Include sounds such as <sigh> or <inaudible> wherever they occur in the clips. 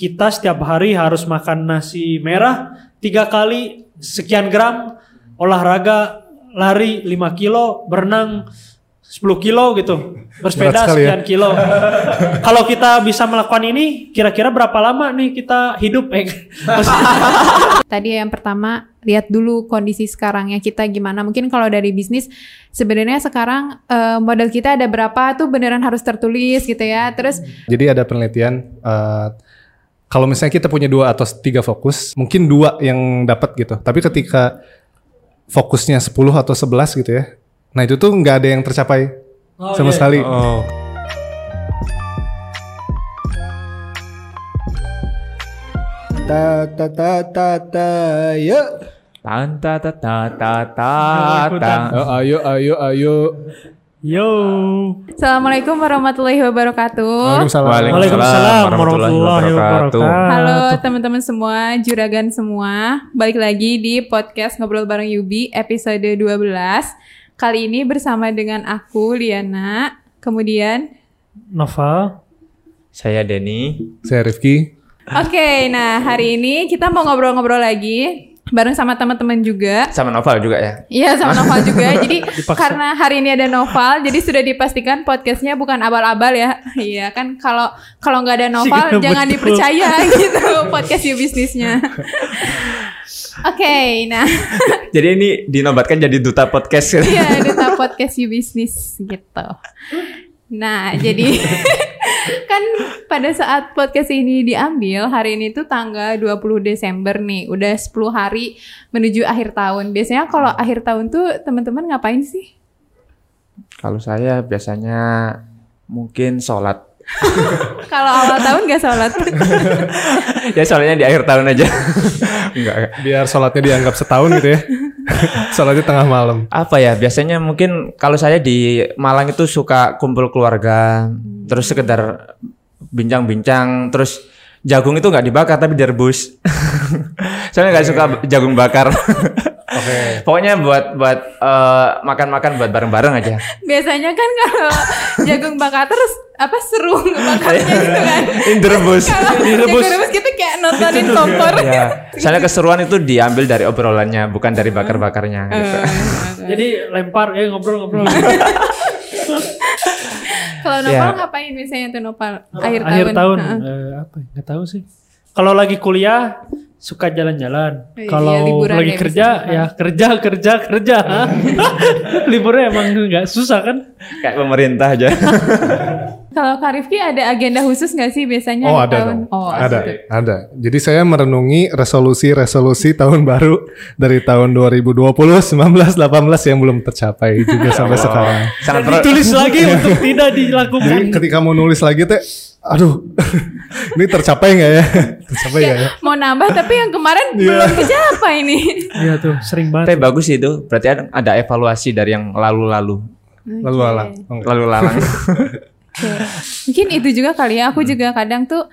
kita setiap hari harus makan nasi merah tiga kali sekian gram, olahraga lari 5 kilo, berenang 10 kilo gitu, bersepeda ya. sekian kilo. Kalau kita bisa melakukan ini, kira-kira berapa lama nih kita hidup? Eh, <laughs> Tadi yang pertama lihat dulu kondisi sekarangnya kita gimana. Mungkin kalau dari bisnis sebenarnya sekarang eh, modal kita ada berapa tuh beneran harus tertulis gitu ya. Terus Jadi ada penelitian eh, kalau misalnya kita punya dua atau tiga fokus, mungkin dua yang dapat gitu. Tapi ketika fokusnya 10 atau 11 gitu ya. Nah, itu tuh nggak ada yang tercapai Oh, sama iya. sekali. Oh. Ta ta ta ta ta ya. Tan ta ta ta ta ta ta. Oh, ayo ayo ayo. Yo. Assalamualaikum warahmatullahi wabarakatuh. Waalaikumsalam. Waalaikumsalam warahmatullahi wabarakatuh. Halo teman-teman semua, juragan semua. Balik lagi di podcast Ngobrol Bareng Yubi episode 12. Kali ini bersama dengan aku Liana, kemudian Nova. Saya Denny. Saya Rifki. Oke, nah hari ini kita mau ngobrol-ngobrol lagi bareng sama teman-teman juga. Sama Noval juga ya. Iya sama Noval <laughs> juga. Jadi Dipaksa. karena hari ini ada Noval, jadi sudah dipastikan podcastnya bukan abal-abal ya. <laughs> Iya kan kalau kalau nggak ada Noval Iya, jangan betul. dipercaya <laughs> gitu podcast you bisnisnya. Oke, nah Jadi ini dinobatkan jadi duta podcast. iya duta podcast you bisnis gitu. Nah jadi <laughs> kan pada saat podcast ini diambil hari ini tuh tanggal 20 Desember nih, udah 10 hari menuju akhir tahun. Biasanya kalau akhir tahun tuh teman-teman ngapain sih? Kalau saya biasanya mungkin sholat. <laughs> Kalau awal tahun gak sholat? <laughs> ya soalnya di akhir tahun aja. Enggak. enggak. Biar sholatnya dianggap setahun gitu ya. <laughs> sholatnya tengah malam. Apa ya? Biasanya mungkin kalau saya di Malang itu suka kumpul keluarga, terus sekedar bincang-bincang, terus jagung itu nggak dibakar tapi direbus. <laughs> Soalnya nggak suka jagung bakar. <laughs> Oke. Pokoknya buat buat eh, makan-makan buat bareng-bareng aja. Biasanya kan kalau jagung bakar terus apa seru ngebakarnya gitu kan? <laughs> Ini direbus. Kalau Direbus. jagung rebus gitu kayak nontonin kompor. ya. Soalnya keseruan itu diambil dari obrolannya, bukan dari bakar-bakarnya. gitu. Jadi lempar, eh ngobrol-ngobrol. Kalau Ya. Nopal ngapain biasanya tuh Nopal akhir, Akhir tahun? tahun. Heeh. eh, apa? ya? Nggak tahu sih. Kalau lagi kuliah suka jalan-jalan. Iya, Kalau liburan lagi ya kerja ya kerja kerja kerja. <laughs> Liburnya emang nggak susah kan? Kayak pemerintah aja. <laughs> Kalau Kak Rifki ada agenda khusus nggak sih biasanya Oh ada tahun? dong. Oh ada, gitu. ada. Jadi saya merenungi resolusi-resolusi tahun baru dari tahun 2020, 19, 18 yang belum tercapai juga sampai sekarang. Sangat ditulis lagi <laughs> untuk tidak Jadi dilakukan. ketika mau nulis lagi teh, aduh, <laughs> ini tercapai nggak ya? <laughs> Tercapai nggak ya? Mau nambah tapi yang kemarin Iya. belum kecapai nih. <laughs> Iya tuh sering Tapi banget. bagus sih itu. Berarti ada, ada evaluasi dari yang lalu-lalu. Lalu alang. Enggak. Lalu lalang. Oke. Mungkin itu juga kali ya. Aku juga kadang tuh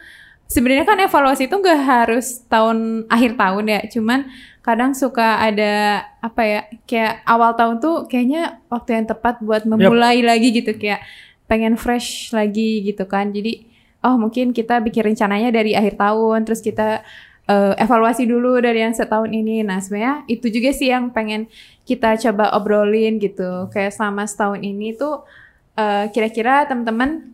sebenarnya kan evaluasi itu nggak harus tahun akhir tahun ya. Cuman kadang suka ada apa ya kayak awal tahun tuh kayaknya waktu yang tepat buat memulai lagi gitu kayak pengen fresh lagi gitu kan. Jadi oh mungkin kita bikin rencananya dari akhir tahun terus kita eh, evaluasi dulu dari yang setahun ini. Nah sebenarnya itu juga sih yang pengen kita coba obrolin gitu. Kayak selama setahun ini tuh eh, kira-kira teman-teman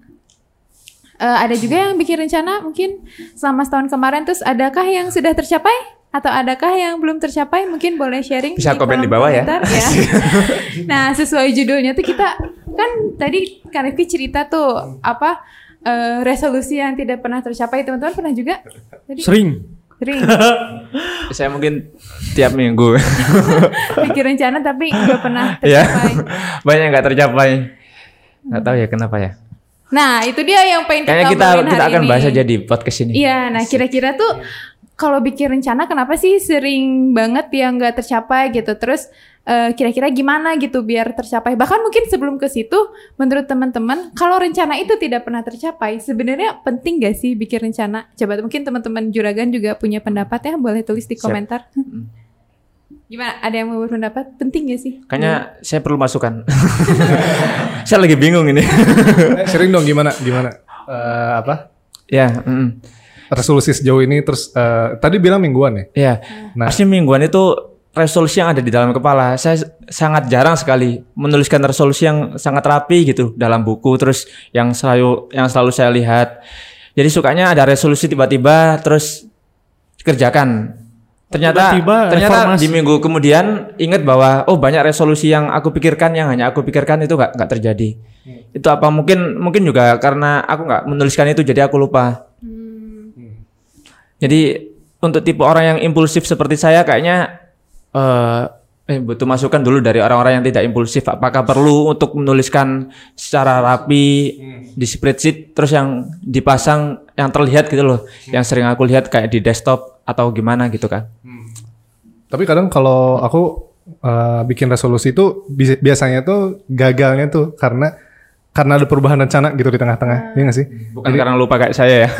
eh, ada juga yang bikin rencana mungkin selama setahun kemarin terus adakah yang sudah tercapai atau adakah yang belum tercapai mungkin boleh sharing Bisa komen kolom di bawah ya. komentar ya. <laughs> nah sesuai judulnya tuh kita kan tadi Kak Rifki cerita tuh apa eh, resolusi yang tidak pernah tercapai teman-teman pernah juga tadi Sering. sering <laughs> saya mungkin tiap minggu. <laughs> bikin rencana tapi nggak pernah <laughs> ya. tercapai Banyak yang nggak tercapai. Nggak tahu ya kenapa ya. nah itu dia yang pengen Kayaknya kita kita kita akan ini. bahas aja di podcast ini. Iya, nah kira-kira tuh kalau bikin rencana kenapa sih sering banget yang nggak tercapai gitu? Terus eh, kira-kira gimana gitu biar tercapai? Bahkan mungkin sebelum ke situ, menurut teman-teman, kalau rencana itu tidak pernah tercapai, sebenarnya penting gak sih bikin rencana? Coba mungkin teman-teman juragan juga punya pendapat ya, boleh tulis di Siap. komentar. Gimana? Ada yang mau berpendapat? Penting gak sih? Kayaknya saya perlu masukan. <laughs> saya lagi bingung ini. <laughs> Sering dong gimana? Gimana? Eh, apa? ya, mm. resolusi sejauh ini terus eh, tadi bilang mingguan ya. Iya. Nah. Asli mingguan itu resolusi yang ada di dalam kepala. Saya sangat jarang sekali menuliskan resolusi yang sangat rapi gitu dalam buku terus yang selalu yang selalu saya lihat. Jadi sukanya ada resolusi tiba-tiba terus kerjakan. Ternyata Tiba-tiba ternyata reformasi. di minggu kemudian ingat bahwa oh banyak resolusi yang aku pikirkan yang hanya aku pikirkan itu nggak nggak terjadi. Itu apa mungkin mungkin juga karena aku nggak menuliskan itu jadi aku lupa. Jadi untuk tipe orang yang impulsif seperti saya kayaknya eh eh, butuh masukan dulu dari orang-orang yang tidak impulsif. Apakah perlu untuk menuliskan secara rapi di spreadsheet terus yang dipasang yang terlihat gitu loh. Yang sering aku lihat kayak di desktop atau gimana gitu kan. Tapi kadang kalau aku eh, bikin resolusi itu bi- biasanya tuh gagalnya tuh karena karena ada perubahan rencana gitu di tengah-tengah, iya nggak sih? Bukan karena lupa kayak saya ya. <laughs>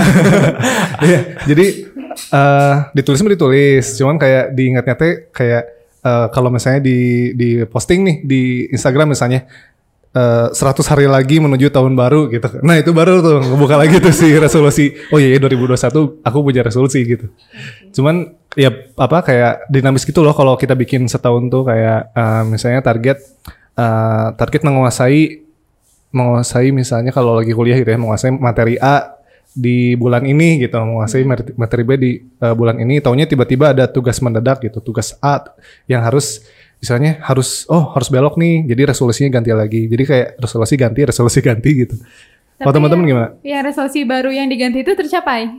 Iya, jadi eh ditulis mah ditulis, cuman kayak diingatnya teh kayak eh, kalau misalnya di di posting nih di Instagram misalnya eh 100 hari lagi menuju tahun baru gitu. Nah, itu baru tuh ngebuka lagi tuh si resolusi. Oh iya, iya 2021 aku punya resolusi gitu. Cuman ya apa kayak dinamis gitu loh kalau kita bikin setahun tuh kayak eh, misalnya target eh, target menguasai menguasai misalnya kalau lagi kuliah gitu ya menguasai materi A di bulan ini gitu menguasai materi- materi B di uh, bulan ini. Taunya tiba-tiba ada tugas mendadak gitu tugas A yang harus misalnya harus oh harus belok nih jadi resolusinya ganti lagi. Jadi kayak resolusi ganti resolusi ganti gitu. Kalau teman-teman ya- gimana? Ya resolusi baru yang diganti itu tercapai.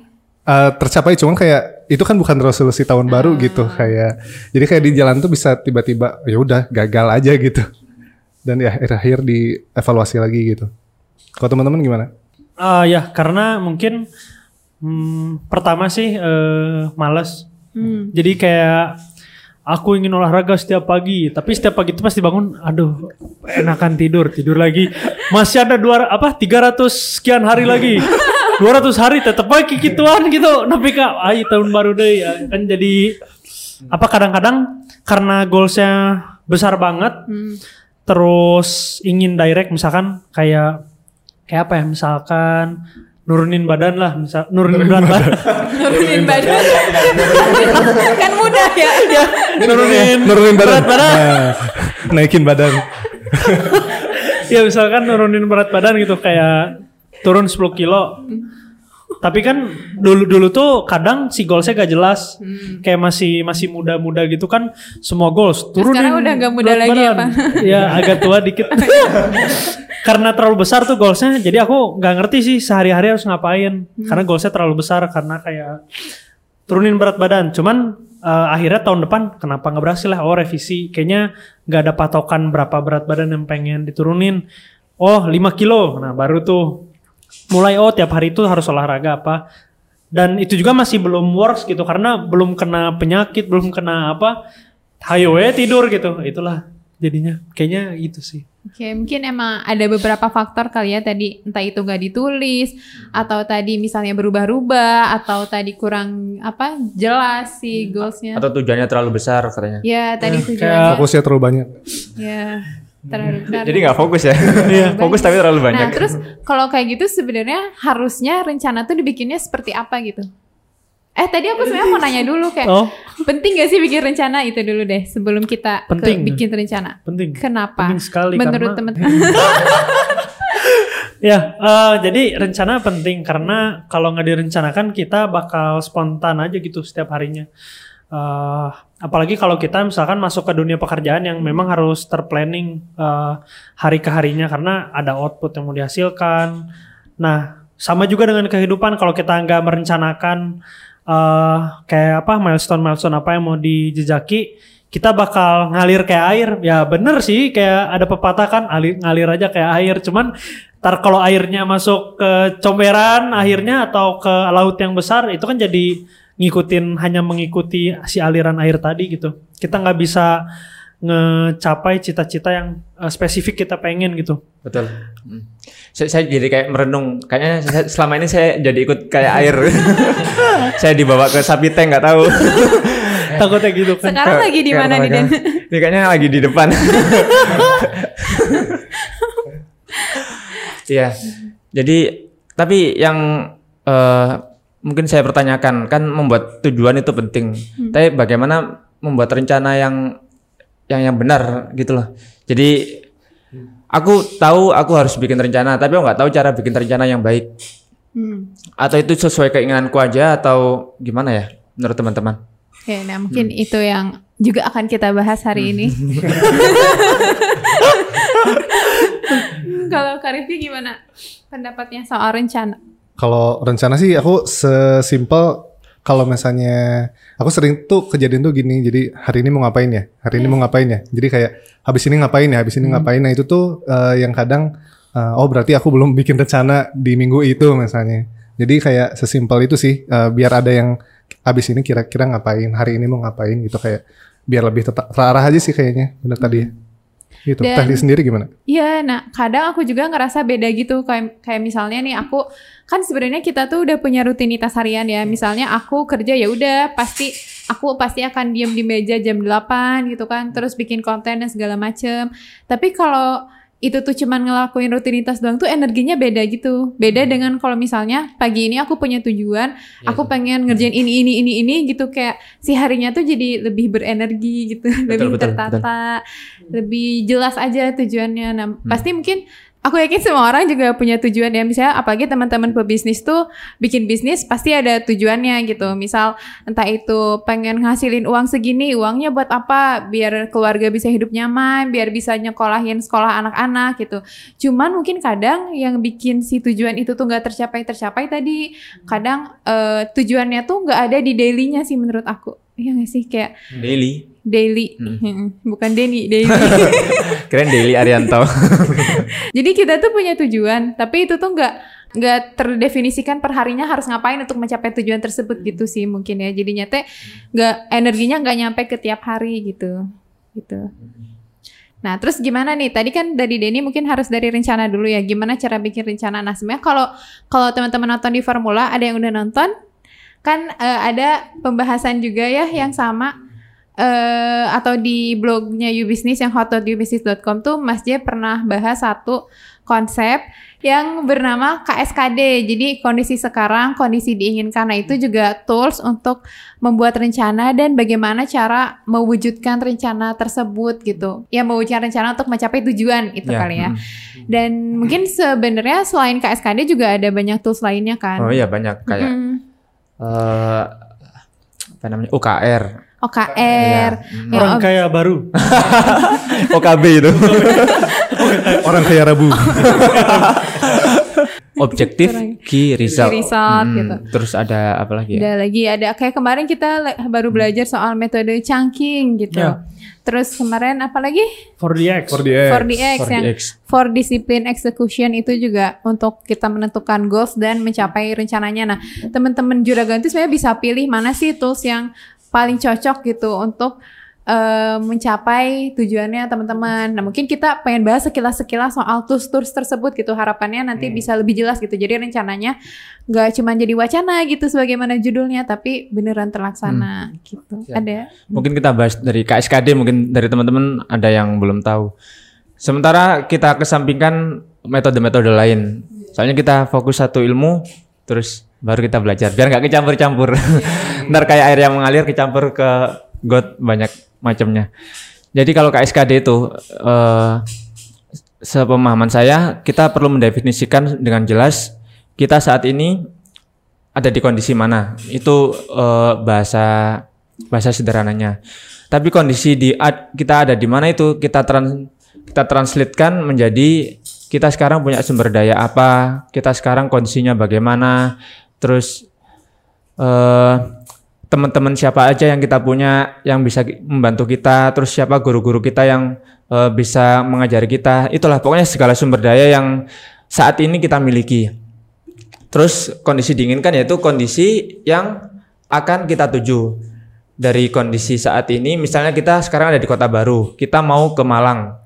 Eh, tercapai cuman kayak itu kan bukan resolusi tahun baru gitu kayak jadi kayak di jalan tuh bisa tiba-tiba ya udah gagal aja gitu. Dan ya akhir-akhir dievaluasi lagi gitu. Kalau teman-teman gimana Ah, ya karena mungkin hmm, pertama sih eh, males. Jadi kayak aku ingin olahraga setiap pagi, tapi setiap pagi itu pasti bangun, aduh, enakan tidur, tidur lagi. Masih ada dua apa 300 sekian hari lagi. 200 hari tetap aja gituan gitu. Tapi kak, ayo tahun baru deh ya. kan jadi apa kadang-kadang karena goalsnya besar banget, terus ingin direct misalkan kayak kayak apa ya misalkan nurunin badan lah misal nurunin berat badan. <laughs> Nurunin badan. <laughs> kan mudah ya. nurunin nurunin badan, berat badan. Nah, naikin badan. <laughs> Ya misalkan nurunin berat badan gitu kayak turun 10 kilo tapi kan dulu dulu tuh kadang si goalsnya gak jelas. Kayak masih masih muda-muda gitu kan semua goals turunin. sekarang udah nggak muda lagi ya. Pak? <laughs> ya agak tua dikit. <laughs> Karena terlalu besar tuh goalsnya jadi aku nggak ngerti sih sehari-hari harus ngapain. Karena goalsnya terlalu besar karena kayak turunin berat badan. Cuman eh, akhirnya tahun depan kenapa nggak berhasil lah? Oh revisi. Kayaknya nggak ada patokan berapa berat badan yang pengen diturunin. Oh 5 kilo. Nah baru tuh mulai oh tiap hari itu harus olahraga apa. Dan itu juga masih belum works gitu karena belum kena penyakit belum kena apa hayo ya tidur gitu. Itulah jadinya. Kayaknya itu sih. Oke, mungkin emang ada beberapa faktor kali ya tadi entah itu nggak ditulis atau tadi misalnya berubah-ubah atau tadi kurang apa jelas si goalsnya. Atau tujuannya terlalu besar katanya. Ya tadi kayak- tujuannya. fokusnya terlalu banyak. Ya terlalu. Jadi nggak fokus ya. <laughs> fokus tapi terlalu banyak. Nah terus kalau kayak gitu sebenarnya harusnya rencana tuh dibikinnya seperti apa gitu? Eh tadi aku sebenarnya mau nanya dulu kayak oh penting gak sih bikin rencana itu dulu deh sebelum kita ke Penting. bikin rencana. penting Kenapa? Penting sekali Menurut karena- teman-teman. <laughs> Ya, eh, jadi rencana penting karena kalau nggak direncanakan kita bakal spontan aja gitu setiap harinya. Eh, apalagi kalau kita misalkan masuk ke dunia pekerjaan yang memang harus terplanning eh, hari ke harinya karena ada output yang mau dihasilkan. Nah, sama juga dengan kehidupan kalau kita nggak merencanakan eh, kayak apa milestone-milestone apa yang mau dijejaki, kita bakal ngalir kayak air. Ya bener sih, kayak ada pepatah kan, alir, ngalir aja kayak air. Cuman ntar kalau airnya masuk ke comberan akhirnya atau ke laut yang besar, itu kan jadi ngikutin hanya mengikuti si aliran air tadi gitu. Kita nggak bisa ngecapai cita-cita yang eh, spesifik kita pengen gitu. Betul. Hmm. Saya, saya jadi kayak merenung. Kayaknya saya- selama ini saya jadi ikut kayak air. <laughs> saya dibawa ke sapi tank nggak tahu. <laughs> Takutnya gitu kan. Sekarang lagi di mana nih tengah-tengah. Ini kayaknya lagi di depan. <laughs> Iya. Jadi tapi yang eh, mungkin saya pertanyakan kan membuat tujuan itu penting. Tapi bagaimana membuat rencana yang yang yang benar gitu loh. Jadi aku tahu aku harus bikin rencana, tapi aku nggak tahu cara bikin rencana yang baik. Hmm. Atau itu sesuai keinginanku aja atau gimana ya menurut teman-teman? Oke, nah mungkin itu yang juga akan kita bahas hari <laughs> ini. Hmm, <laughs> Kalau Karifi gimana pendapatnya soal rencana? Kalau rencana sih aku sesimpel kalau misalnya aku sering tuh kejadian tuh gini. Jadi hari ini mau ngapain ya? Hari ini mau ngapain ya? Jadi kayak habis ini ngapain ya? Habis ini ngapain? Nah itu tuh eh, yang kadang eh, oh berarti aku belum <laughs> bikin rencana di minggu itu misalnya. Jadi kayak sesimpel itu sih eh, biar ada yang habis ini kira-kira ngapain, hari ini mau ngapain gitu kayak biar lebih tetap terarah aja sih kayaknya bener tadi ya. Gitu. Dan- Teknik sendiri gimana? Iya, nah kadang aku juga ngerasa beda gitu kayak kayak misalnya nih aku kan sebenarnya kita tuh udah punya rutinitas harian ya. Misalnya aku kerja ya udah pasti aku pasti akan diem di meja jam 8 gitu kan, terus bikin konten dan segala macem. Tapi kalau itu tuh cuman ngelakuin rutinitas doang tuh energinya beda gitu. Beda dengan kalau misalnya pagi ini aku punya tujuan, aku pengen ngerjain ini ini ini ini gitu. Kayak si harinya tuh jadi lebih berenergi gitu, <laughs> lebih betul, tertata, lebih jelas aja tujuannya. Nah, pasti mungkin aku yakin semua orang juga punya tujuan ya. Misalnya apalagi teman-teman pebisnis tuh bikin bisnis pasti ada tujuannya gitu. Misal entah itu pengen ngasilin uang segini, uangnya buat apa? Biar keluarga bisa hidup nyaman, biar bisa nyekolahin sekolah anak-anak gitu. Cuman mungkin kadang yang bikin si tujuan itu tuh nggak tercapai-tercapai tadi, kadang eh, tujuannya tuh nggak ada di dailynya sih menurut aku. Iya nggak sih kayak Daily. Daily, <laughs> bukan Denny, daily. <laughs> Keren Daily Arianto. <laughs> Jadi kita tuh punya tujuan, tapi itu tuh nggak nggak terdefinisikan perharinya harus ngapain untuk mencapai tujuan tersebut gitu sih mungkin ya. Jadinya teh nggak energinya nggak nyampe ke tiap hari gitu, gitu. Nah terus gimana nih? Tadi kan dari Denny mungkin harus dari rencana dulu ya. Gimana cara bikin rencana? Nah sebenarnya kalau kalau teman-teman nonton di Formula, ada yang udah nonton, kan eh, ada pembahasan juga ya yang sama eh atau di blognya Ubisnis yang hot.ubisnis.com tuh Mas J pernah bahas satu konsep yang bernama KSKD. Jadi kondisi sekarang, kondisi diinginkan. Nah, itu juga tools untuk membuat rencana dan bagaimana cara mewujudkan rencana tersebut gitu. Ya mewujudkan rencana untuk mencapai tujuan itu Ya, kali ya. mm. Dan mungkin sebenarnya selain KSKD juga ada banyak tools lainnya kan. Oh iya banyak kayak Mm. eh apa namanya UKR, OKR. Iya. Ya, Orang ob- kaya baru. <laughs> OKB itu. <laughs> Orang kayak Rabu. <laughs> Objektif Key Result. Key result, Hmm, gitu. Terus ada apa lagi ya? Ada lagi ada kayak kemarin kita baru belajar soal metode chunking gitu. Ya. Terus kemarin apa lagi? 4DX. 4DX. 4DX yang 4DX. for discipline execution itu juga untuk kita menentukan goals dan mencapai rencananya. Nah, teman-teman juragan itu sebenarnya bisa pilih mana sih tools yang paling cocok gitu untuk eh, mencapai tujuannya teman-teman. Nah, mungkin kita pengen bahas sekilas-sekilas soal tools-tools tersebut gitu. Harapannya nanti bisa lebih jelas gitu. Jadi rencananya nggak cuma jadi wacana gitu sebagaimana judulnya, tapi beneran terlaksana gitu. Ya. Ada? Mungkin kita bahas dari KSKD mungkin dari teman-teman ada yang belum tahu. Sementara kita kesampingkan metode-metode lain. Soalnya kita fokus satu ilmu terus baru kita belajar biar nggak kecampur-campur. <laughs> Ntar kayak air yang mengalir kecampur ke got banyak macamnya. Jadi kalau KSKD itu eh sepemahaman saya kita perlu mendefinisikan dengan jelas kita saat ini ada di kondisi mana. Itu eh, bahasa bahasa sederhananya. Tapi kondisi di kita ada di mana itu kita trans kita translatekan menjadi kita sekarang punya sumber daya apa, kita sekarang kondisinya bagaimana, terus eh teman-teman siapa aja yang kita punya yang bisa membantu kita, terus siapa guru-guru kita yang eh, bisa mengajari kita. Itulah pokoknya segala sumber daya yang saat ini kita miliki. Terus kondisi diinginkan yaitu kondisi yang akan kita tuju. Dari kondisi saat ini, misalnya kita sekarang ada di kota baru, kita mau ke Malang.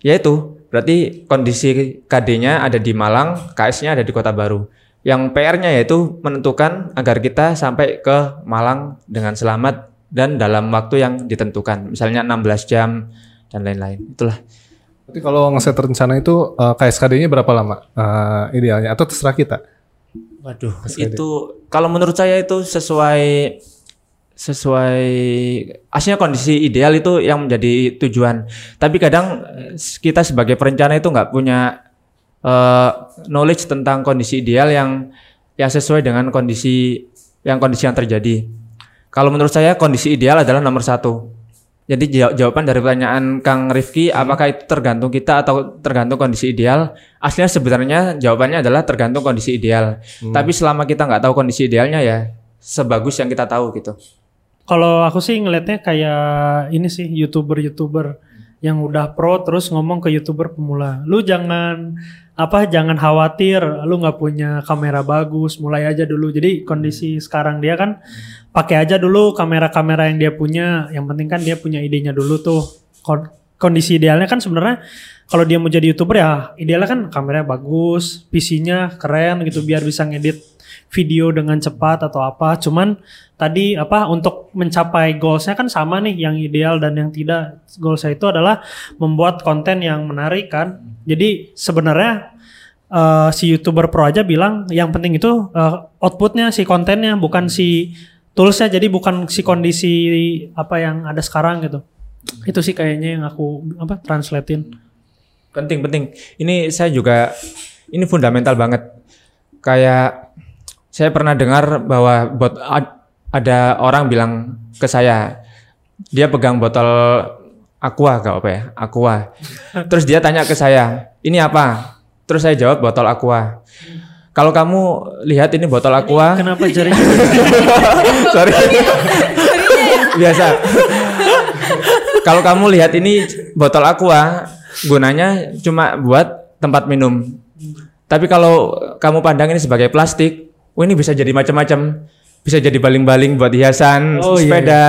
Yaitu berarti kondisi KD-nya ada di Malang, KS-nya ada di kota baru. Yang PR-nya yaitu menentukan agar kita sampai ke Malang dengan selamat dan dalam waktu yang ditentukan. Misalnya 16 jam dan lain-lain. Itulah. Berarti kalau ngeset rencana itu eh, KSKD-nya berapa lama eh, idealnya atau terserah kita? Waduh, SKD. itu kalau menurut saya itu sesuai sesuai aslinya kondisi ideal itu yang menjadi tujuan. Tapi kadang eh, kita sebagai perencana itu nggak punya eh, knowledge tentang kondisi ideal yang yang sesuai dengan kondisi yang kondisi yang terjadi. Kalau menurut saya kondisi ideal adalah nomor satu. Jadi jaw- jawaban dari pertanyaan Kang Rifki, apakah itu tergantung kita atau tergantung kondisi ideal? Aslinya sebenarnya jawabannya adalah tergantung kondisi ideal. Tapi selama kita nggak tahu kondisi idealnya ya sebagus yang kita tahu gitu. Kalau aku sih ngelihatnya kayak ini sih youtuber-youtuber yang udah pro terus ngomong ke youtuber pemula. Lu jangan apa jangan khawatir. Lu nggak punya kamera bagus mulai aja dulu. Jadi kondisi sekarang dia kan pakai aja dulu kamera-kamera yang dia punya. Yang penting kan dia punya idenya dulu tuh. Kon- kondisi idealnya kan sebenarnya kalau dia mau jadi youtuber ya idealnya kan kameranya bagus PC-nya keren gitu biar bisa ngedit video dengan cepat atau apa. Cuman tadi apa untuk mencapai goalsnya kan sama nih yang ideal dan yang tidak. Goalsnya itu adalah membuat konten yang menarik kan. Jadi sebenarnya eh, si youtuber pro aja bilang yang penting itu eh, outputnya si kontennya bukan si toolsnya. Jadi bukan si kondisi apa yang ada sekarang gitu. Itu sih kayaknya yang aku apa translatein. Penting penting. Ini saya juga ini fundamental banget. Kayak saya pernah dengar bahwa bot ad- ada orang bilang ke saya dia pegang botol aqua gak apa ya aqua. Terus dia tanya ke saya ini apa? Terus saya jawab botol aqua. Kalau kamu lihat ini botol aqua kenapa jari? <laughs> Sorry. Biasa. Kalau kamu lihat ini botol aqua gunanya cuma buat tempat minum. Tapi kalau kamu pandang ini sebagai plastik oh ini bisa jadi macam-macam. Bisa jadi baling-baling buat hiasan Oh, iya, sepeda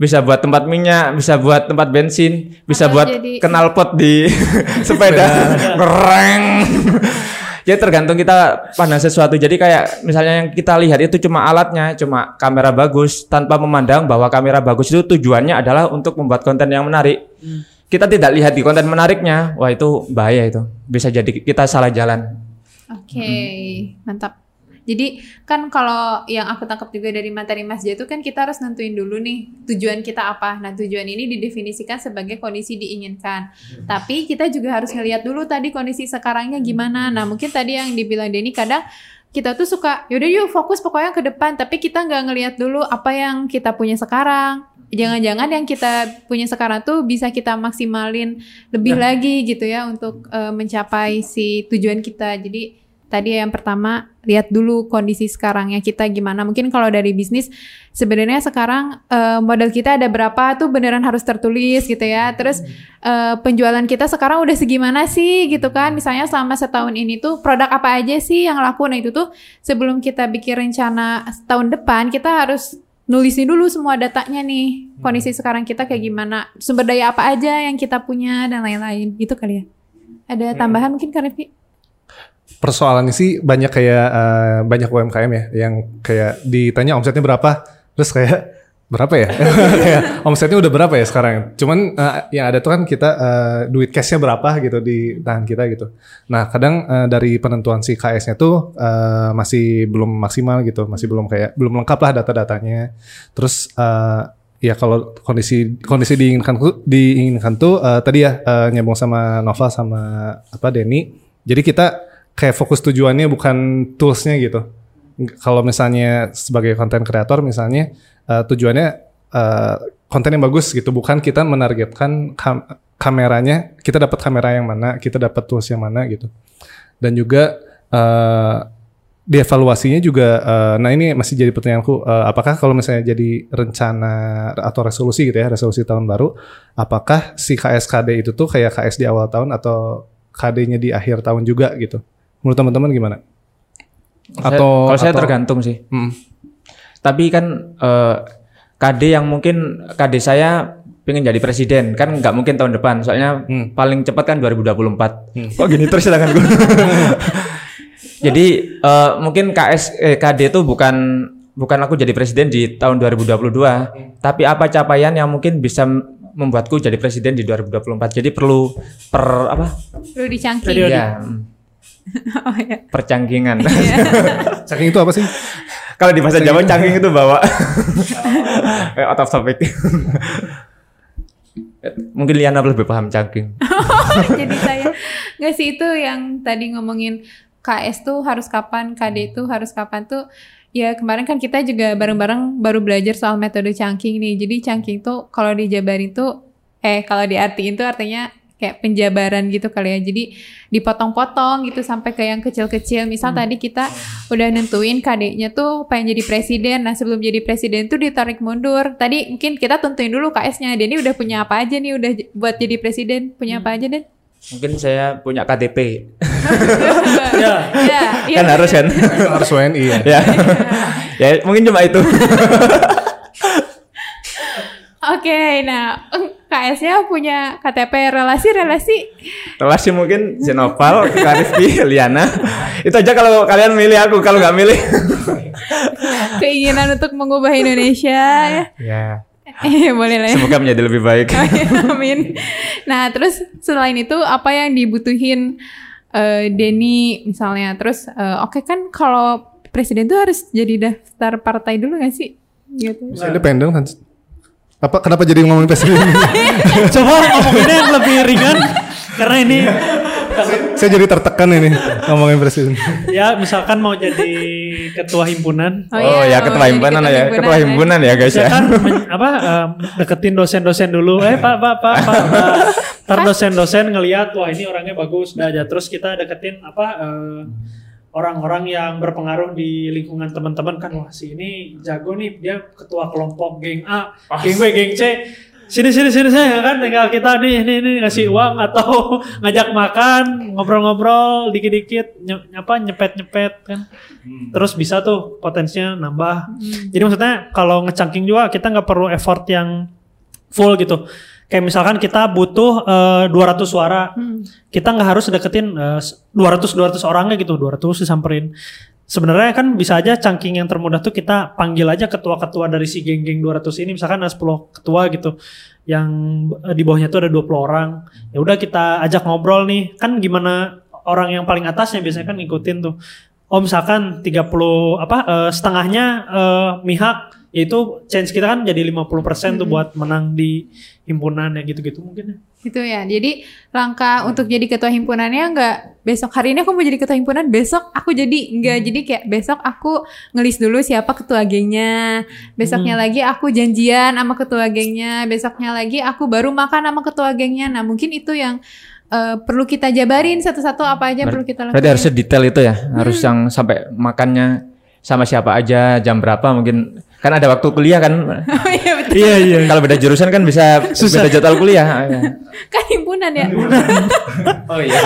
bisa buat tempat minyak bisa buat tempat bensin bisa Atau buat jadi- knalpot di <laughs> sepeda. Ngereng. Ya tergantung kita pandang sesuatu. Jadi kayak misalnya yang kita lihat itu cuma alatnya cuma kamera bagus tanpa memandang bahwa kamera bagus itu tujuannya adalah untuk membuat konten yang menarik. Kita tidak lihat di konten menariknya. Wah itu bahaya itu. Bisa jadi kita salah jalan. Oke, mantap. Jadi kan kalau yang aku tangkap juga dari materi Mas Jaya itu kan kita harus nentuin dulu nih tujuan kita apa. Nah tujuan ini didefinisikan sebagai kondisi diinginkan. Tapi kita juga harus ngelihat dulu tadi kondisi sekarangnya gimana. Nah mungkin tadi yang dibilang Denny kadang kita tuh suka yaudah yuk fokus pokoknya ke depan. Tapi kita nggak ngelihat dulu apa yang kita punya sekarang. Jangan-jangan yang kita punya sekarang tuh bisa kita maksimalin lebih lagi gitu ya untuk eh, mencapai si tujuan kita. Jadi tadi yang pertama lihat dulu kondisi sekarangnya kita gimana. Mungkin kalau dari bisnis sebenarnya sekarang eh, modal kita ada berapa tuh beneran harus tertulis gitu ya. Terus eh, penjualan kita sekarang udah segimana sih gitu kan. Misalnya selama setahun ini tuh produk apa aja sih yang laku. Nah itu tuh sebelum kita bikin rencana tahun depan kita harus nulisin dulu semua datanya nih. Kondisi sekarang kita kayak gimana. Sumber daya apa aja yang kita punya dan lain-lain. Gitu kali ya. Ada tambahan mungkin Kak Rifki? Persoalannya sih banyak kayak eh, banyak UMKM ya yang kayak ditanya omsetnya berapa terus kayak berapa ya? <laughs> Omsetnya udah berapa ya sekarang? Cuman eh, yang ada tuh kan kita eh, duit cashnya berapa gitu di tangan kita gitu. Nah kadang eh, dari penentuan si KS-nya tuh eh, masih belum maksimal gitu masih belum kayak belum lengkap lah data-datanya. Terus eh, ya kalau kondisi kondisi diinginkan tuh- diinginkan tuh eh, tadi ya eh, nyambung sama Nova sama apa Denny. Jadi kita kayak fokus tujuannya bukan toolsnya gitu. Kalau misalnya sebagai konten kreator misalnya eh, tujuannya eh, konten yang bagus gitu, bukan kita menargetkan kam- kameranya, kita dapat kamera yang mana, kita dapat tools yang mana gitu. Dan juga eh dievaluasinya juga, eh, nah ini masih jadi pertanyaanku, eh, apakah kalau misalnya jadi rencana atau resolusi gitu ya, resolusi tahun baru, apakah si KSKD itu tuh kayak KS di awal tahun atau KD-nya di akhir tahun juga gitu? Menurut teman-teman gimana? Saya- Atau kalau saya atau- tergantung sih Hmm. tapi kan eh, KD yang mungkin KD saya pengen jadi presiden kan nggak mungkin tahun depan soalnya Hmm. paling cepat kan 2024 kok gini terus silakan gue <laughs> jadi eh, mungkin KS eh, KD itu bukan bukan aku jadi presiden di tahun 2022 tapi apa capaian yang mungkin bisa membuatku jadi presiden di 2024 jadi perlu per apa Perlu dicangking. Periode. ya mm. <laughs> oh ya. percangkingan. <laughs> Saking itu apa sih? Kalau di bahasa Jawa cangking itu bawa Eh, <laughs> out of topic. Mungkin Liana lebih paham cangking. Jadi saya nggak sih itu yang tadi ngomongin KS tuh harus kapan, KD itu harus kapan tuh ya kemarin kan kita juga bareng-bareng baru belajar soal metode chunking nih. Jadi chunking tuh kalau dijabarin tuh eh kalau diartiin tuh artinya kayak penjabaran gitu kali ya. Jadi dipotong-potong gitu sampai ke yang kecil-kecil. Misal tadi kita udah nentuin KD-nya tuh pengen jadi presiden. Nah, sebelum jadi presiden tuh ditarik mundur. Tadi mungkin kita tentuin dulu KS-nya. Dia ini udah punya apa aja nih udah buat jadi presiden? Punya apa aja, Den? Mungkin saya punya KTP. <laughs> ya ya, iya. kan harus kan? <laughs> Harus WNI ya. ya. ya mungkin cuma itu. <laughs> Oke, nah KS-nya punya KTP relasi-relasi. Relasi mungkin Zenopal, Karifki, Liana. Itu aja kalau kalian milih aku, kalau nggak milih. <laughs> keinginan untuk mengubah Indonesia ya. ya. Eh, boleh lah ya. Semoga menjadi lebih baik. <laughs> Amin. Nah, terus selain itu apa yang dibutuhin eh, Denny misalnya? Terus eh, oke kan kalau presiden tuh harus jadi daftar partai dulu gak sih? Gitu. Bisa independen kan? Apa kenapa jadi ngomongin presiden? <laughs> coba ngomonginnya yang lebih ringan karena ini Saya jadi tertekan ini ngomongin presiden. ya misalkan mau jadi ketua himpunan. Oh, ya ketua jadi himpunan ketua ya, ketua himpunan ya guys ya. kan men- apa em, deketin dosen-dosen dulu. Eh pak pak pak pak Nah, ntar dosen-dosen ngelihat wah ini orangnya bagus. Nah ya terus kita deketin apa eh, orang-orang yang berpengaruh di lingkungan teman-teman kan wah si ini jago nih dia ketua kelompok geng A geng B geng C. Sini sini sini saya kan tinggal kita nih nih nih ngasih uang atau <laughs> ngajak makan ngobrol-ngobrol dikit-dikit nye- apa nyepet-nyepet kan. Terus bisa tuh potensinya nambah. Jadi maksudnya kalau ngecangking juga kita nggak perlu effort yang full gitu kayak misalkan kita butuh eh, 200 suara kita nggak harus deketin eh, 200 200 orangnya gitu 200 disamperin. Sebenarnya kan bisa aja cangking yang termudah tuh kita panggil aja ketua-ketua dari si geng-geng 200 ini misalkan ada 10 ketua gitu yang eh, di bawahnya tuh ada 20 orang. Ya udah kita ajak ngobrol nih kan gimana orang yang paling atasnya biasanya kan ngikutin tuh. Oh misalkan 30 apa eh, setengahnya eh, mihak yaitu chance kita kan jadi 50% tuh buat menang di himpunan ya gitu-gitu mungkin ya. Gitu ya. Jadi langkah untuk jadi ketua himpunannya nggak besok hari ini aku mau jadi ketua himpunan, besok aku jadi nggak jadi kayak besok aku ngelis dulu siapa ketua gengnya, besoknya lagi aku janjian sama ketua gengnya, besoknya lagi aku baru makan sama ketua gengnya. Nah mungkin itu yang eh, perlu kita jabarin satu-satu apa aja yang perlu kita lakukan. Berarti harus detail itu ya, harus yang sampai makannya sama siapa aja, jam berapa mungkin. Kan ada waktu kuliah kan. <laughs> Oh iya betul. Iya iya. Kalau beda jurusan kan bisa Susah. beda jadwal kuliah. <laughs> Kan himpunan ya. Oh iya.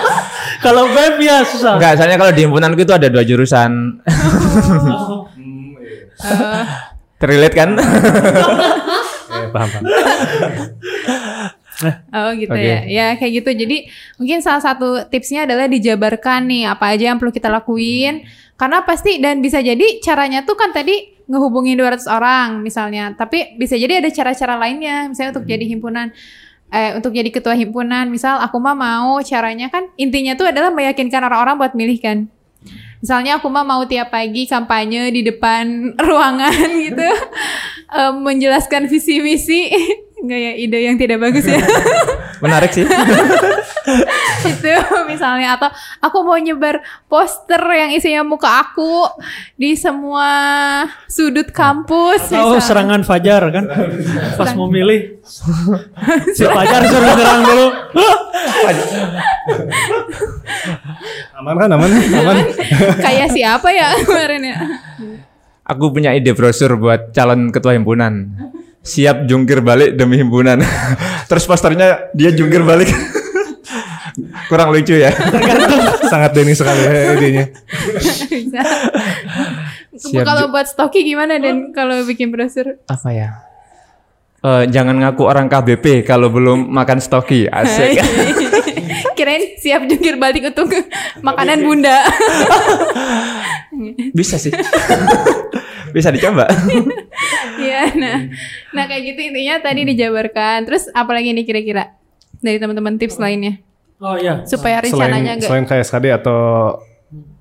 <laughs> Kalau BEM ya susah. Enggak, soalnya kalau di himpunanku itu ada dua jurusan. Eh, Terrelate kan? Eh, paham paham. Oh gitu Oke. ya. Ya kayak gitu. Jadi mungkin salah satu tipsnya adalah dijabarkan nih apa aja yang perlu kita lakuin. Karena pasti dan bisa jadi caranya tuh kan tadi ngehubungin 200 orang misalnya. Tapi bisa jadi ada cara-cara lainnya. Misalnya untuk jadi himpunan eh untuk jadi ketua himpunan, misal aku mah mau caranya kan intinya tuh adalah meyakinkan orang-orang buat milih kan. Misalnya aku mah mau tiap pagi kampanye di depan <laughs> ruangan gitu, <laughs> Eh, menjelaskan visi misi. Enggak <laughs> ya ide yang tidak bagus ya. Menarik sih. <laughs> itu misalnya atau aku mau nyebar poster yang isinya muka aku di semua sudut kampus. Oh misalnya. serangan Fajar kan pas mau milih <laughs> si Fajar suruh nyerang dulu <laughs> Aman kan aman aman. Kayak siapa ya kemarin ya? Aku punya ide brosur buat calon ketua himpunan. Siap jungkir balik demi himpunan. Terus posternya dia jungkir balik. Kurang lucu ya. Sangat Denny sekali ya idenya. Kalau buat stoki gimana dan kalau bikin brosur? Apa ya? Eh, jangan ngaku orang KBP kalau belum makan stoki. Asik. <laughs> Kirain siap jungkir balik untuk makanan bunda. <laughs> Bisa sih. <laughs> Bisa dicoba. Iya, nah, nah kayak gitu intinya tadi dijabarkan. Terus apalagi nih kira-kira dari teman-teman tips lainnya? Oh iya. supaya selain rencananya enggak. selain KSKD atau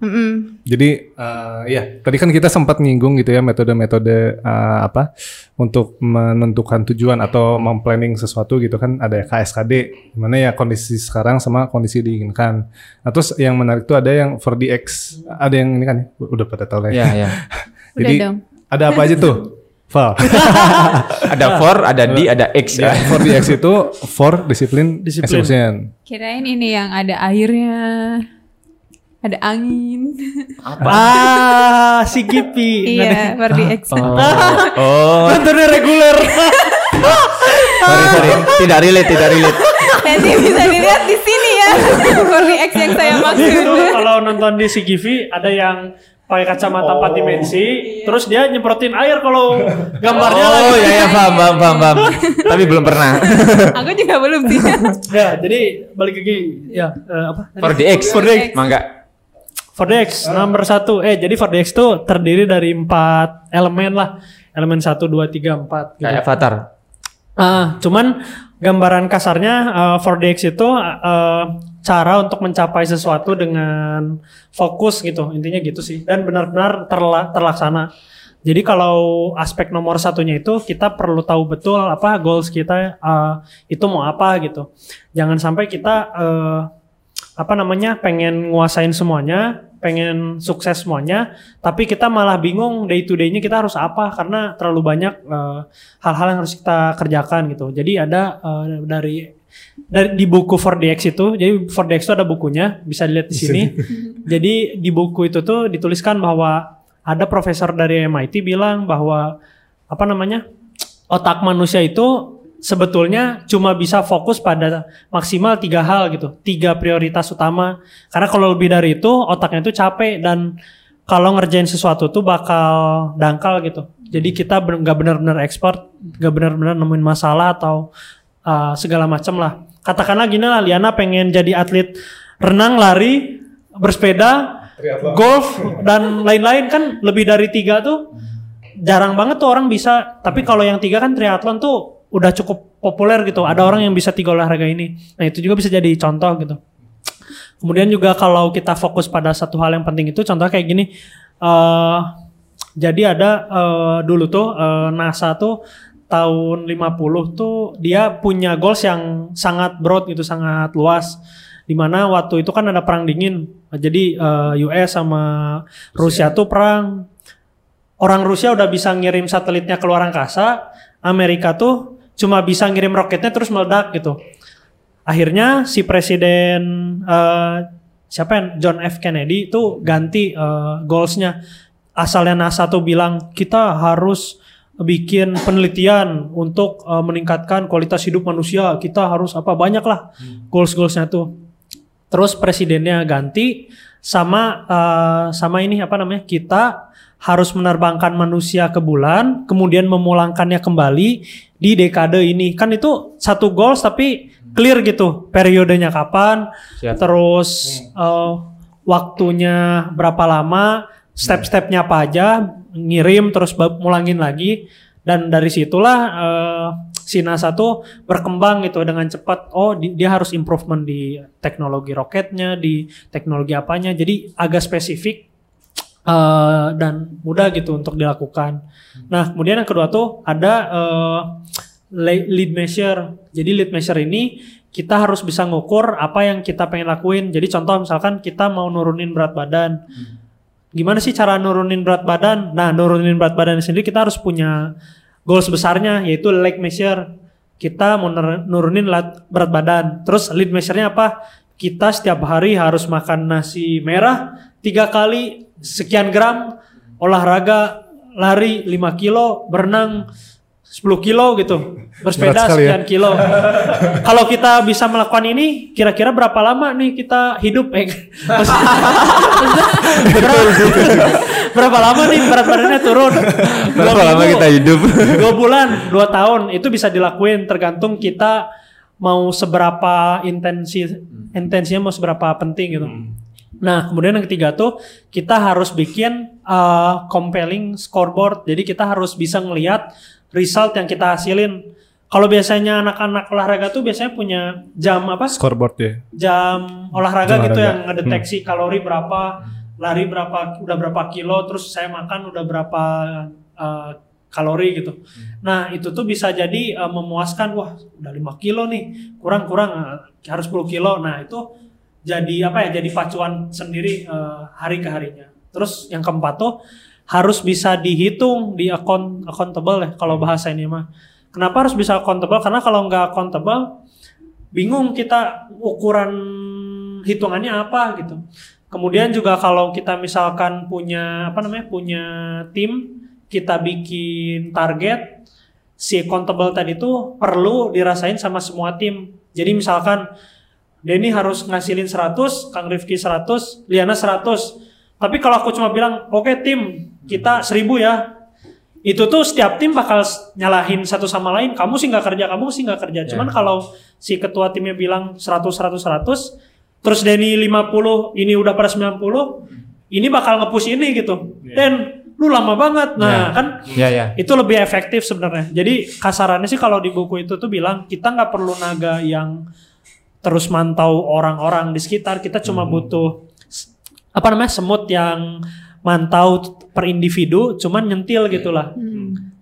Mm-mm. Jadi eh, ya tadi kan kita sempat nyinggung gitu ya metode-metode eh, apa untuk menentukan tujuan atau memplanning sesuatu gitu kan ada KSKD gimana ya kondisi sekarang sama kondisi diinginkan. Nah, terus yang menarik tuh ada yang 4DX ada yang ini kan ya? udah pada tahu lah ya. Ya, ya. <laughs> Jadi dong. ada apa aja tuh? <laughs> Val. <laughs> Ada for, ada di, ada x Ya, ya. 4DX itu <laughs> for discipline, Disiplin. execution. Kirain ini yang ada airnya, ada angin. Ah, si Gipi. <laughs> iya, for the X. Oh, oh. Tentunya reguler. sorry sorry, tidak relate, tidak relate. Nanti bisa dilihat di sini ya. for the X yang saya maksud. itu kalau nonton di CGV ada yang pakai kacamata empat dimensi, terus dia nyemprotin air kalau <laughs> gambarnya lagi. Oh ya ya paham paham paham paham. <laughs> Tapi belum pernah. <laughs> Aku juga belum sih. Ya, jadi balik lagi ya eh, apa? For the x, For the X. mangga. 4DX nomor satu. Eh, jadi 4DX itu terdiri dari empat elemen lah. Elemen satu, dua, tiga, empat. Gitu. Kayak avatar. Ah, cuman gambaran kasarnya eh, 4DX itu eh, cara untuk mencapai sesuatu dengan fokus gitu. Intinya gitu sih. Dan benar-benar terla- terlaksana. Jadi kalau aspek nomor satunya itu kita perlu tahu betul apa goals kita eh, itu mau apa gitu. Jangan sampai kita eh, apa namanya pengen nguasain semuanya, pengen sukses semuanya, tapi kita malah bingung day to day-nya kita harus apa karena terlalu banyak eh, hal-hal yang harus kita kerjakan gitu. Jadi ada eh, dari dari di buku 4DX itu, jadi 4DX itu ada bukunya, bisa dilihat di sini. <laughs> jadi di buku itu tuh dituliskan bahwa ada profesor dari MIT bilang bahwa apa namanya otak manusia itu sebetulnya cuma bisa fokus pada maksimal tiga hal gitu, tiga prioritas utama. Karena kalau lebih dari itu otaknya itu capek dan kalau ngerjain sesuatu tuh bakal dangkal gitu. Jadi kita ben- nggak benar-benar expert, nggak benar-benar nemuin masalah atau uh, segala macam lah. Katakanlah gini lah, Liana pengen jadi atlet renang, lari, bersepeda, golf dan lain-lain kan lebih dari tiga tuh jarang banget tuh orang bisa. Tapi kalau yang tiga kan triathlon tuh udah cukup populer gitu. Ada orang yang bisa tiga olahraga ini. Nah itu juga bisa jadi contoh gitu. Kemudian juga kalau kita fokus pada satu hal yang penting itu contohnya kayak gini. eh jadi ada eh, dulu tuh eh, NASA tuh tahun 50 tuh dia punya goals yang sangat broad gitu, sangat luas. Di mana waktu itu kan ada perang dingin. Jadi eh, US sama Rusia tuh perang. Orang Rusia udah bisa ngirim satelitnya ke luar angkasa, Amerika tuh cuma bisa ngirim roketnya terus meledak gitu. Akhirnya si presiden eh, siapa yang John F Kennedy itu ganti eh, goalsnya. Asalnya NASA tuh bilang kita harus bikin penelitian untuk eh, meningkatkan kualitas hidup manusia. Kita harus apa banyak lah goals goalsnya tuh. Terus presidennya ganti sama eh, sama ini apa namanya kita harus menerbangkan manusia ke bulan, kemudian memulangkannya kembali di dekade ini. Kan itu satu goals tapi clear gitu periodenya kapan, Siap. terus eh, waktunya berapa lama, step-stepnya apa aja, ngirim terus mulangin lagi dan dari situlah eh, si NASA tuh berkembang gitu dengan cepat. Oh di- dia harus improvement di teknologi roketnya, di teknologi apanya. Jadi agak spesifik eh, dan mudah gitu untuk dilakukan. Nah kemudian yang kedua tuh ada le- lead measure. Jadi lead measure ini kita harus bisa ngukur apa yang kita pengen lakuin. Jadi contoh misalkan kita mau nurunin berat badan. Gimana sih cara nurunin berat badan? Nah, nurunin berat badan sendiri kita harus punya goals besarnya yaitu leg measure. Kita mau nurunin berat badan. Terus lead measure-nya apa? Kita setiap hari harus makan nasi merah tiga kali sekian gram, olahraga lari 5 kilo, berenang 10 kilo gitu, bersepeda ya. sekian kilo. <laughs> Kalau kita bisa melakukan ini, kira-kira berapa lama nih kita hidup? Eh, <laughs> berapa, <laughs> berapa lama nih berat badannya turun? Dua Berapa lama minggu, kita hidup? Dua bulan, dua tahun itu bisa dilakuin tergantung kita mau seberapa intensi intensinya mau seberapa penting gitu. Nah, kemudian yang ketiga tuh kita harus bikin uh, compelling scoreboard. Jadi kita harus bisa ngelihat result yang kita hasilin. kalau biasanya anak-anak olahraga tuh biasanya punya jam apa? Scoreboard ya. Jam olahraga Jam gitu olahraga. yang ngedeteksi kalori berapa, lari berapa, udah berapa kilo, terus saya makan udah berapa eh, kalori gitu. Nah itu tuh bisa jadi eh, memuaskan, wah udah 5 kilo nih, kurang-kurang eh, harus 10 kilo. Nah itu jadi apa ya? Jadi pacuan sendiri eh, hari ke harinya. Terus yang keempat tuh harus bisa dihitung di account accountable ya kalau bahasa ini mah. Kenapa harus bisa accountable? Karena kalau nggak accountable, bingung kita ukuran hitungannya apa gitu. Kemudian juga kalau kita misalkan punya apa namanya punya tim, kita bikin target, si accountable tadi tuh perlu dirasain sama semua tim. Jadi misalkan Denny harus ngasilin 100, Kang Rifki 100, Liana 100. Tapi kalau aku cuma bilang, oke tim, kita 1000 ya. Itu tuh setiap tim bakal nyalahin satu sama lain. Kamu sih nggak kerja, kamu sih nggak kerja. Cuman kalau si ketua timnya bilang 100, 100, 100, terus Denny 50, ini udah pada 90, ini bakal nge-push ini gitu. Dan lu lama banget. Nah, kan Ya ya. itu lebih efektif sebenarnya. Jadi kasarannya sih kalau di buku itu tuh bilang kita nggak perlu naga yang terus mantau orang-orang di sekitar. Kita cuma butuh s- apa namanya semut yang mantau per individu, cuman nyentil gitulah.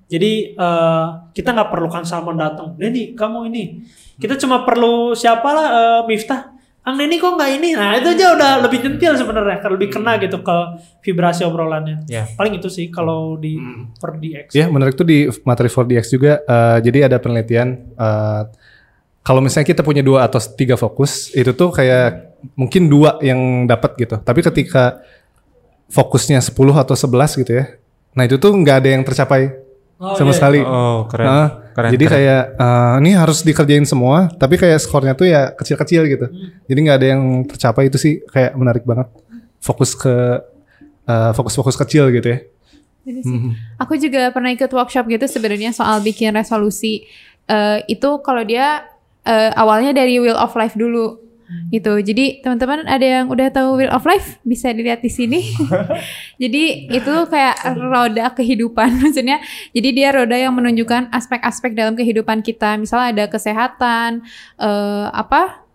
Jadi eh, kita nggak perlu Kang Salmon datang. Denny, kamu ini. Kita cuma perlu siapa lah eh, Miftah. Kang Denny kok nggak ini? Nah itu aja udah lebih nyentil sebenarnya, lebih kena gitu ke vibrasi obrolannya. Ya. Paling itu sih kalau di per DX. Ya menarik tuh di materi 4DX juga. eh, jadi ada penelitian. eh, kalau misalnya kita punya dua atau tiga fokus, itu tuh kayak mungkin dua yang dapat gitu. Tapi ketika fokusnya 10 atau 11 gitu ya. Nah itu tuh nggak ada yang tercapai Oh, sama iya, sekali. Oh keren. Nah, keren. jadi keren. kayak eh, ini harus dikerjain semua, tapi kayak skornya tuh ya kecil-kecil gitu. Jadi nggak ada yang tercapai itu sih kayak menarik banget. Fokus ke eh, fokus-fokus kecil gitu ya. Bener sih. Aku juga pernah ikut workshop gitu sebenarnya soal bikin resolusi. Eh, itu kalau dia eh, awalnya dari Wheel of Life dulu gitu. Jadi teman-teman ada yang udah tahu Wheel of Life bisa dilihat di sini. <laughs> jadi itu kayak roda kehidupan <laughs> maksudnya. Jadi dia roda yang menunjukkan aspek-aspek dalam kehidupan kita. Misalnya ada kesehatan, eh, apa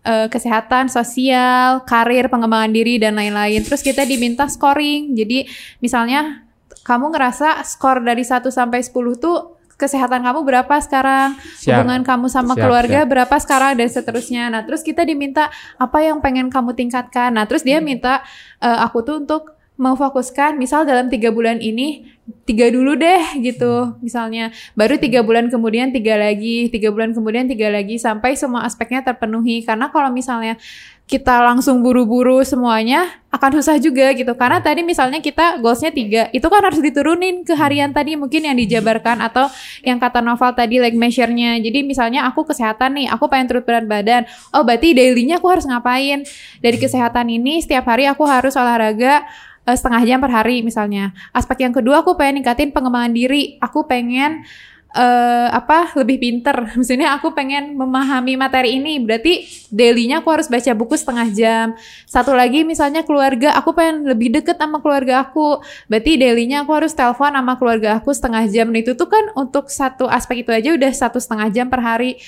eh, kesehatan, sosial, karir, pengembangan diri dan lain-lain. Terus kita diminta scoring. Jadi misalnya kamu ngerasa skor dari 1 sampai 10 tuh kesehatan kamu berapa sekarang? Siap. Hubungan kamu sama Siap, keluarga siap. berapa sekarang dan seterusnya. Nah, terus kita diminta apa yang pengen kamu tingkatkan. Nah, terus dia minta eh, aku tuh untuk memfokuskan misal dalam tiga bulan ini tiga dulu deh gitu misalnya baru tiga bulan kemudian tiga lagi tiga bulan kemudian tiga lagi sampai semua aspeknya terpenuhi karena kalau misalnya kita langsung buru-buru semuanya akan susah juga gitu. Karena tadi misalnya kita goalsnya tiga itu kan harus diturunin ke harian tadi mungkin yang dijabarkan atau yang kata novel tadi like measure-nya. Jadi misalnya aku kesehatan nih aku pengen turut berat badan. Oh berarti daily-nya aku harus ngapain? Dari kesehatan ini setiap hari aku harus olahraga eh, setengah jam per hari misalnya. Aspek yang kedua aku pengen ningkatin pengembangan diri. Aku pengen eh apa lebih pinter. <laughs> Maksudnya aku pengen memahami materi ini. Berarti daily-nya aku harus baca buku setengah jam. Satu lagi misalnya keluarga, aku pengen lebih deket sama keluarga aku. Berarti daily-nya aku harus telepon sama keluarga aku setengah jam. Nah, itu tuh kan untuk satu aspek itu aja udah satu setengah jam per hari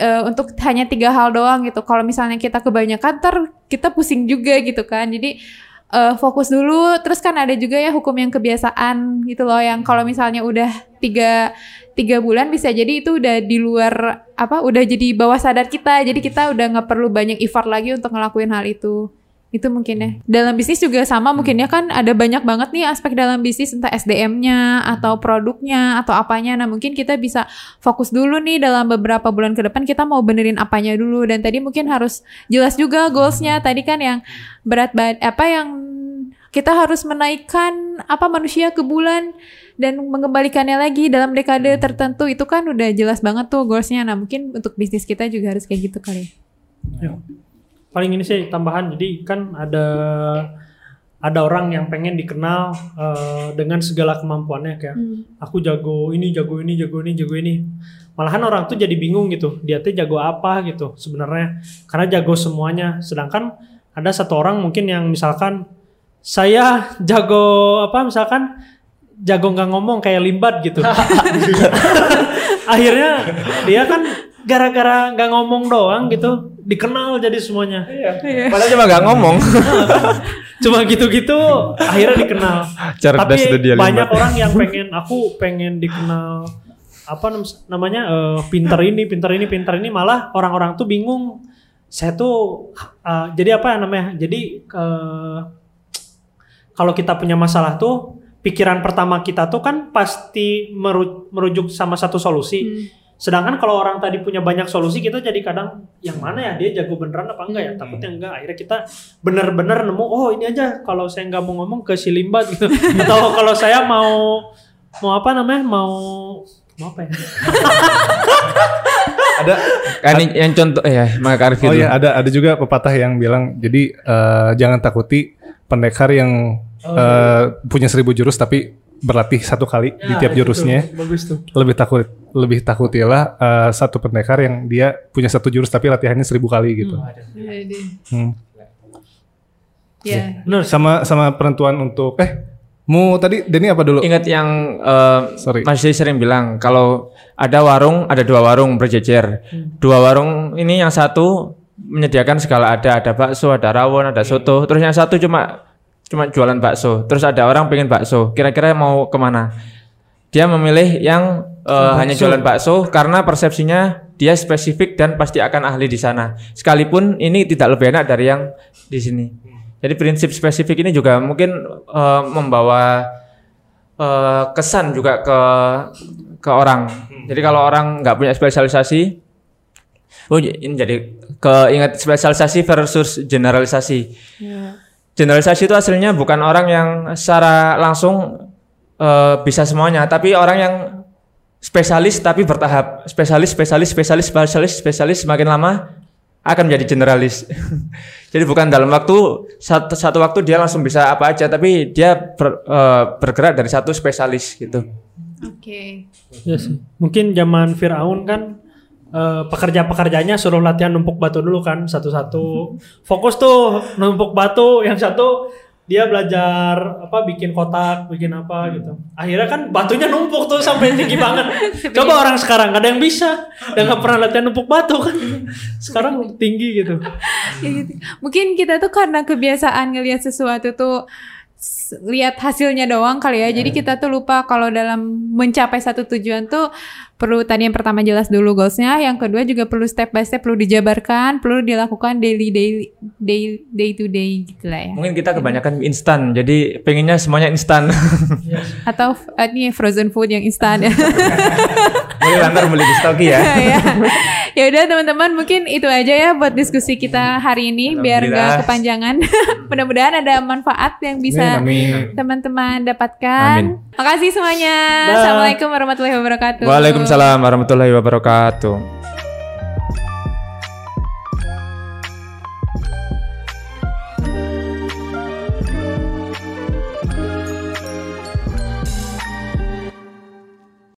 eh, untuk hanya tiga hal doang gitu. Kalau misalnya kita kebanyakan, ter kita pusing juga gitu kan. Jadi eh, fokus dulu. Terus kan ada juga ya hukum yang kebiasaan gitu loh, yang kalau misalnya udah tiga tiga bulan bisa jadi itu udah di luar apa, udah jadi bawah sadar kita. Jadi kita udah nggak perlu banyak effort lagi untuk ngelakuin hal itu. Itu mungkin ya. Dalam bisnis juga sama mungkin ya kan ada banyak banget nih aspek dalam bisnis entah SDM-nya atau produknya atau apanya. Nah, mungkin kita bisa fokus dulu nih dalam beberapa bulan ke depan kita mau benerin apanya dulu dan tadi mungkin harus jelas juga goalsnya. Tadi kan yang berat bad apa yang kita harus menaikkan apa manusia ke bulan dan mengembalikannya lagi dalam dekade tertentu itu kan udah jelas banget tuh goalsnya. Nah, mungkin untuk bisnis kita juga harus kayak gitu kali. Ya. Paling ini sih tambahan. Jadi kan ada ada orang yang pengen dikenal eh, dengan segala kemampuannya kayak aku jago ini, jago ini, jago ini, jago ini. Malahan orang tuh jadi bingung gitu. Dia tuh jago apa gitu sebenarnya. Karena jago semuanya. Sedangkan ada satu orang mungkin yang misalkan saya jago apa misalkan jago nggak ngomong kayak limbat gitu. <laughs> akhirnya dia kan gara-gara nggak ngomong doang gitu dikenal jadi semuanya. Padahal cuma nggak ngomong. <laughs> cuma gitu-gitu akhirnya dikenal. Cerdas tapi itu dia banyak limbat. orang yang pengen aku pengen dikenal apa nam- namanya eh, pinter ini pinter ini pinter ini. Malah orang-orang tuh bingung. Saya tuh eh, jadi apa ya namanya? Jadi eh, kalau kita punya masalah tuh pikiran pertama kita tuh kan pasti meru- merujuk sama satu solusi. Sedangkan kalau orang tadi punya banyak solusi kita jadi kadang yang mana ya dia jago beneran apa enggak ya? Takutnya enggak. Akhirnya kita bener-bener nemu oh ini aja kalau saya nggak mau ngomong ke si limbat gitu. <laughs> Atau kalau saya mau mau apa namanya mau mau apa ya? <laughs> Ada Kan ini yang contoh eh ya, Mak Arif Oh iya ada ada juga pepatah yang bilang jadi eh, jangan takuti pendekar yang eh, punya seribu jurus tapi berlatih satu kali di tiap jurusnya. tuh, bagus tuh Lebih takut lebih takutilah eh, satu pendekar yang dia punya satu jurus tapi latihannya seribu kali gitu. Jadi, Hmm. ya. bener Sama sama penentuan untuk eh mau tadi Denny apa dulu? Ingat yang eh, Sorry. masih sering bilang kalau ada warung, ada dua warung berjejer. Dua warung ini yang satu menyediakan segala ada, ada bakso, ada rawon, ada soto. Terus yang satu cuma cuma jualan bakso. Terus ada orang pengen bakso. Kira-kira mau ke mana? Dia memilih yang eh, hanya jualan bakso karena persepsinya dia spesifik dan pasti akan ahli di sana. Sekalipun ini tidak lebih enak dari yang di sini. Jadi prinsip spesifik ini juga mungkin eh, membawa eh, kesan juga ke ke orang. Jadi kalau orang nggak punya spesialisasi, oh ini jadi keinget spesialisasi versus generalisasi. Generalisasi itu hasilnya bukan orang yang secara langsung eh, bisa semuanya, tapi orang yang spesialis tapi bertahap. Spesialis, spesialis, spesialis, spesialis, spesialis semakin lama akan menjadi generalis. <laughs> Jadi bukan dalam waktu satu, satu waktu dia langsung bisa apa aja, tapi dia ber- eh, bergerak dari satu spesialis gitu. Oke. Iya sih. Mungkin zaman Firaun kan eh, pekerja-pekerjanya suruh latihan numpuk batu dulu kan satu-satu. Fokus tuh numpuk batu, yang satu dia belajar apa bikin kotak, bikin apa gitu. Akhirnya kan batunya numpuk tuh sampai tinggi <laughs> banget. Coba orang sekarang ada yang bisa, dan nggak pernah latihan numpuk batu kan. <laughs> Sekarang tinggi gitu. Ya gitu. Mungkin kita tuh karena kebiasaan ngelihat sesuatu tuh lihat hasilnya doang kali ya. Jadi kita tuh lupa kalau dalam mencapai satu tujuan tuh perlu tadi yang pertama jelas dulu goalsnya, yang kedua juga perlu step by step perlu dijabarkan, perlu dilakukan daily daily day day to day gitu lah ya. Mungkin kita kebanyakan instan, jadi pengennya semuanya instan. <laughs> Atau eh, ini frozen food yang instan ya. <laughs> Boleh lantar beli di Stoki <laughs> ya. ya. Udah teman-teman mungkin itu aja ya buat diskusi kita hari ini biar Alhamdulillah. gak kepanjangan. <laughs> Mudah-mudahan ada manfaat yang bisa teman-teman dapatkan. Amin. Makasih semuanya. Dah. Assalamualaikum warahmatullahi wabarakatuh. Waalaikumsalam warahmatullahi wabarakatuh.